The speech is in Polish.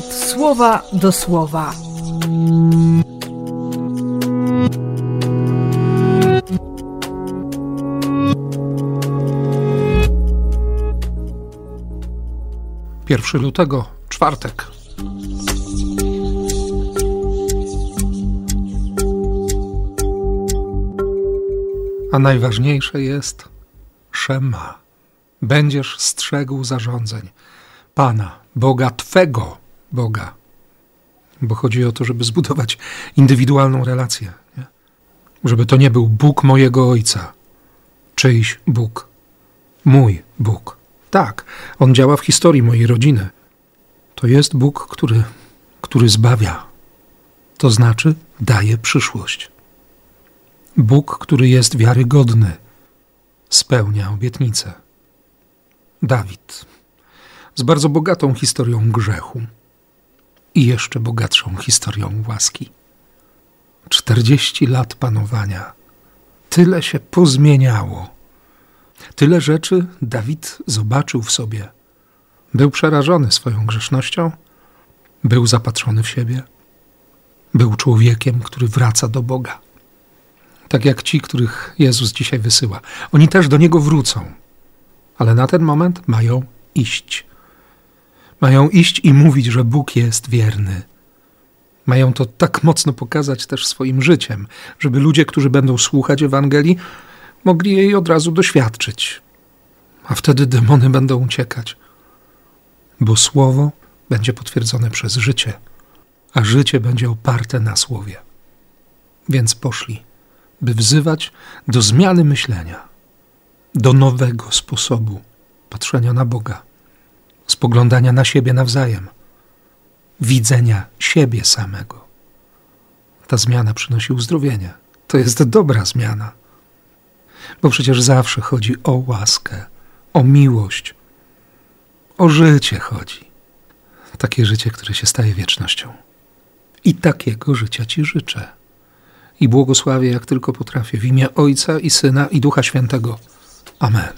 słowa do słowa. Pierwszy lutego, czwartek. A najważniejsze jest Szema. Będziesz strzegł zarządzeń Pana, Boga Twego Boga. Bo chodzi o to, żeby zbudować indywidualną relację. Nie? Żeby to nie był Bóg mojego ojca, czyjś Bóg, mój Bóg. Tak, on działa w historii mojej rodziny. To jest Bóg, który, który zbawia. To znaczy daje przyszłość. Bóg, który jest wiarygodny, spełnia obietnice. Dawid z bardzo bogatą historią grzechu i jeszcze bogatszą historią łaski. Czterdzieści lat panowania. Tyle się pozmieniało. Tyle rzeczy Dawid zobaczył w sobie. Był przerażony swoją grzesznością, był zapatrzony w siebie, był człowiekiem, który wraca do Boga. Tak jak ci, których Jezus dzisiaj wysyła. Oni też do Niego wrócą, ale na ten moment mają iść. Mają iść i mówić, że Bóg jest wierny. Mają to tak mocno pokazać też swoim życiem, żeby ludzie, którzy będą słuchać Ewangelii, mogli jej od razu doświadczyć. A wtedy demony będą uciekać, bo słowo będzie potwierdzone przez życie, a życie będzie oparte na słowie. Więc poszli, by wzywać do zmiany myślenia, do nowego sposobu patrzenia na Boga spoglądania na siebie nawzajem, widzenia siebie samego. Ta zmiana przynosi uzdrowienie. To jest dobra zmiana. Bo przecież zawsze chodzi o łaskę, o miłość, o życie chodzi. Takie życie, które się staje wiecznością. I takiego życia Ci życzę. I błogosławię, jak tylko potrafię, w imię Ojca i Syna i Ducha Świętego. Amen.